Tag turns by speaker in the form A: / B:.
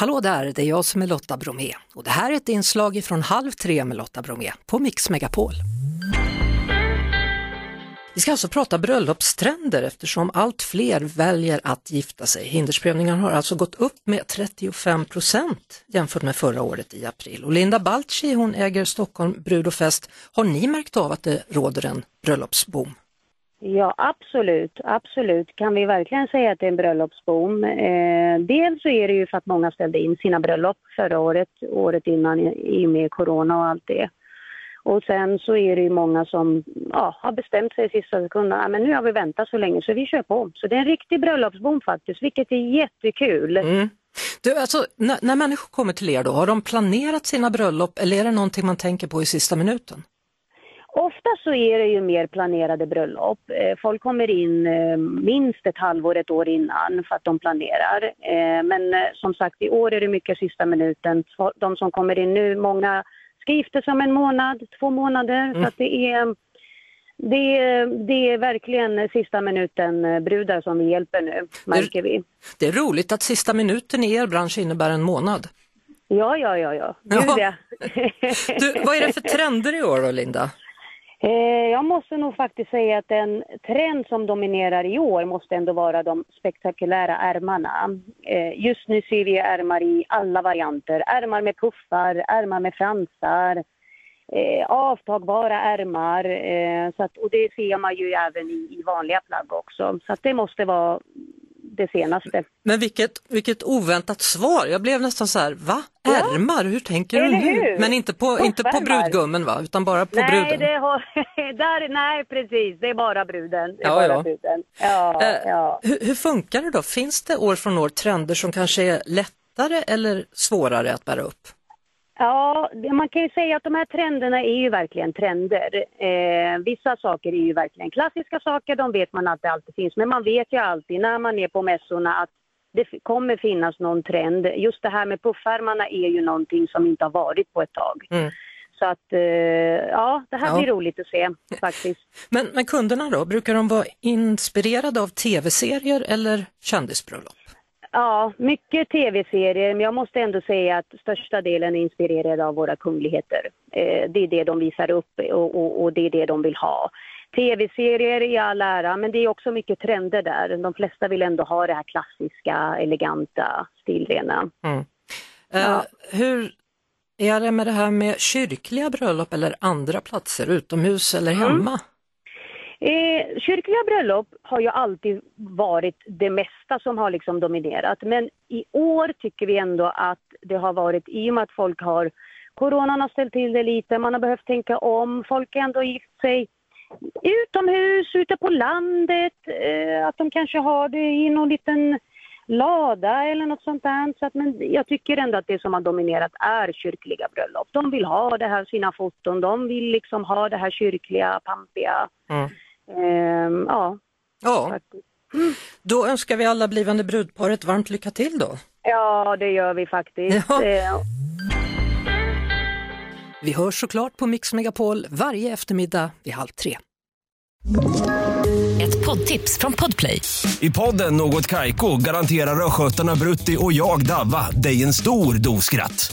A: Hallå där, det är jag som är Lotta Bromé och det här är ett inslag från Halv tre med Lotta Bromé på Mix Megapol. Vi ska alltså prata bröllopstrender eftersom allt fler väljer att gifta sig. Hindersprövningen har alltså gått upp med 35 procent jämfört med förra året i april. Och Linda Balci, hon äger Stockholm Brud och Fest. Har ni märkt av att det råder en bröllopsboom?
B: Ja, absolut. Absolut kan vi verkligen säga att det är en bröllopsboom. Eh, dels så är det ju för att många ställde in sina bröllop förra året, året innan i och med corona och allt det. Och sen så är det ju många som ja, har bestämt sig i sista sekunden, ja, men nu har vi väntat så länge så vi kör på. Så det är en riktig bröllopsboom faktiskt, vilket är jättekul.
A: Mm. Du, alltså, när, när människor kommer till er då, har de planerat sina bröllop eller är det någonting man tänker på i sista minuten?
B: Ofta så är det ju mer planerade bröllop. Eh, folk kommer in eh, minst ett halvår, ett år innan för att de planerar. Eh, men som sagt, i år är det mycket sista minuten. De som kommer in nu, många ska gifta sig om en månad, två månader. Mm. Så det är, det, är, det är verkligen sista minuten-brudar som vi hjälper nu, märker vi.
A: Det är roligt att sista minuten i er bransch innebär en månad.
B: Ja, ja, ja, ja. Gud, ja.
A: du, vad är det för trender i år då, Linda?
B: Eh, jag måste nog faktiskt säga att en trend som dominerar i år måste ändå vara de spektakulära ärmarna. Eh, just nu ser vi ärmar i alla varianter. Ärmar med puffar, ärmar med fransar, eh, avtagbara ärmar. så att, och det ser man ju även i, i vanliga plagg också. Så att det måste vara det senaste.
A: Men vilket, vilket oväntat svar, jag blev nästan så här, va? Ärmar, hur tänker
B: Eller
A: du nu?
B: hur?
A: Men inte på, inte på brudgummen va, utan bara på
B: nej,
A: bruden?
B: Det har, där, nej, precis, det är bara bruden. Är
A: Ja,
B: bara
A: ja.
B: bruden. Ja,
A: Eh,
B: ja.
A: Hur, hur funkar det då? Finns det år från år trender som kanske är lättare eller svårare att bära upp?
B: Ja, man kan ju säga att de här trenderna är ju verkligen trender. Eh, vissa saker är ju verkligen klassiska saker, de vet man att det alltid finns. Men man vet ju alltid när man är på mässorna att det kommer finnas någon trend. Just det här med puffärmarna är ju någonting som inte har varit på ett tag.
A: Mm.
B: Så att, eh, ja, det här
A: Ja.
B: blir roligt att se faktiskt.
A: Men, men kunderna då, brukar de vara inspirerade av tv-serier eller kändisbröllop?
B: Ja, mycket tv-serier, men jag måste ändå säga att största delen är inspirerad av våra kungligheter. Eh, det är det de visar upp och, och, och det är det de vill ha. Tv-serier i all ära, men det är också mycket trender där. De flesta vill ändå ha det här klassiska, eleganta, stilrena.
A: Mm. Eh,
B: Ja.
A: hur är det med det här med kyrkliga bröllop eller andra platser, utomhus eller
B: Mm. Eh, kyrkliga bröllop har ju alltid varit det mesta som har liksom dominerat. Men i år tycker vi ändå att det har varit, i och med att folk har, coronan har ställt till det lite, man har behövt tänka om, folk har ändå gift sig utomhus, ute på landet, eh, att de kanske har det i någon liten lada eller något sånt där. Så att, men jag tycker ändå att det som har dominerat är kyrkliga bröllop. De vill ha det här, sina foton, de vill liksom ha det här kyrkliga, pampiga.
A: Mm.
B: Ehm, ja,
A: Ja,
B: faktiskt.
A: då önskar vi alla blivande brudpar ett varmt lycka till då.
B: ja, det gör vi faktiskt.
A: Ja.
B: Eh,
A: Vi hörs såklart på Mix Megapol varje eftermiddag vid halv tre.
C: Ett poddtips från Podplay.
D: I podden Något Kaiko garanterar östgötarna Brutti och jag, Davva, dig en stor dos skratt.